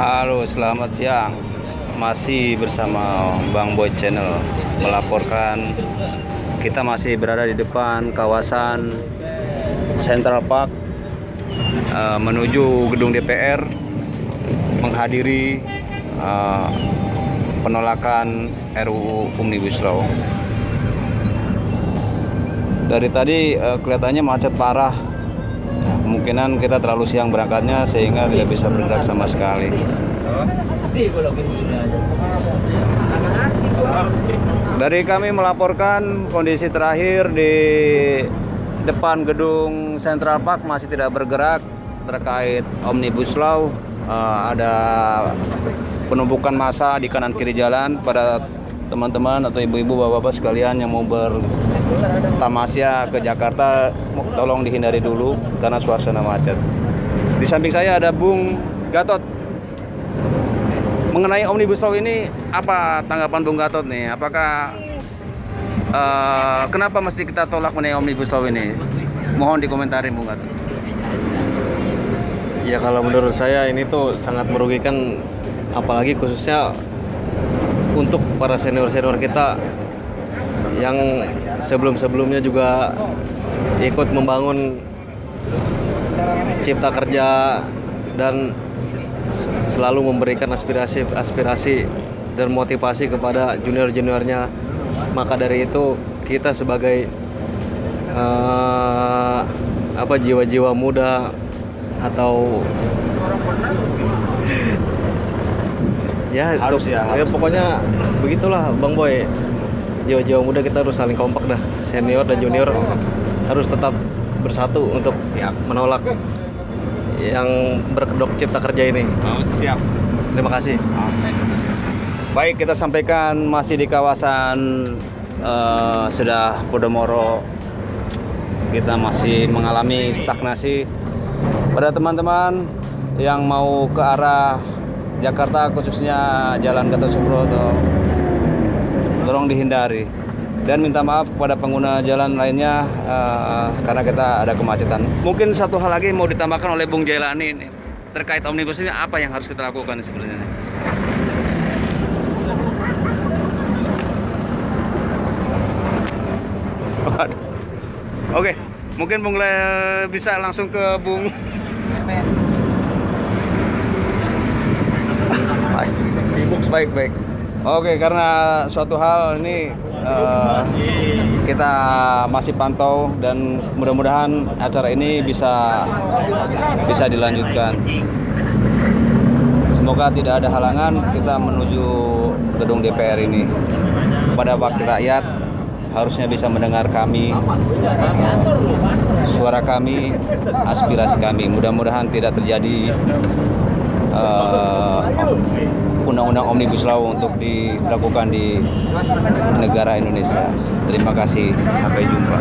Halo, selamat siang. Masih bersama Bang Boy Channel melaporkan kita masih berada di depan kawasan Central Park eh, menuju gedung DPR menghadiri eh, penolakan RUU Omnibus Law. Dari tadi eh, kelihatannya macet parah kemungkinan kita terlalu siang berangkatnya sehingga tidak bisa bergerak sama sekali. Dari kami melaporkan kondisi terakhir di depan gedung Central Park masih tidak bergerak terkait Omnibus Law. Eh, ada penumpukan massa di kanan kiri jalan pada teman-teman atau ibu-ibu bapak-bapak sekalian yang mau bertamasya ke Jakarta tolong dihindari dulu karena suasana macet. Di samping saya ada Bung Gatot. Mengenai Omnibus Law ini apa tanggapan Bung Gatot nih? Apakah eh, kenapa mesti kita tolak mengenai Omnibus Law ini? Mohon dikomentarin Bung Gatot. Ya kalau menurut saya ini tuh sangat merugikan apalagi khususnya untuk para senior-senior kita yang sebelum-sebelumnya juga ikut membangun cipta kerja dan selalu memberikan aspirasi-aspirasi dan motivasi kepada junior-juniornya. Maka dari itu kita sebagai uh, apa jiwa-jiwa muda atau ya Harus ya, ya harus. pokoknya begitulah bang boy jiwa-jiwa muda kita harus saling kompak dah senior dan junior harus tetap bersatu untuk Siap. menolak yang berkedok cipta kerja ini Oh, siap. terima kasih Baik, kita sampaikan masih di kawasan eh, Sedah Podomoro. Kita masih mengalami stagnasi. Pada teman-teman yang mau ke arah Jakarta khususnya Jalan Gatot Subroto, tolong dihindari. Dan minta maaf kepada pengguna jalan lainnya eh, karena kita ada kemacetan. Mungkin satu hal lagi mau ditambahkan oleh Bung Jailani ini terkait omnibus ini apa yang harus kita lakukan sebenarnya? Oke, mungkin Bung Le bisa langsung ke Bung Sibuk baik baik. Oke, karena suatu hal ini eh, kita masih pantau dan mudah-mudahan acara ini bisa bisa dilanjutkan. Semoga tidak ada halangan kita menuju gedung DPR ini. Kepada wakil rakyat harusnya bisa mendengar kami, suara kami, aspirasi kami. Mudah-mudahan tidak terjadi eh, undang-undang omnibus law untuk dilakukan di negara Indonesia. Terima kasih, sampai jumpa.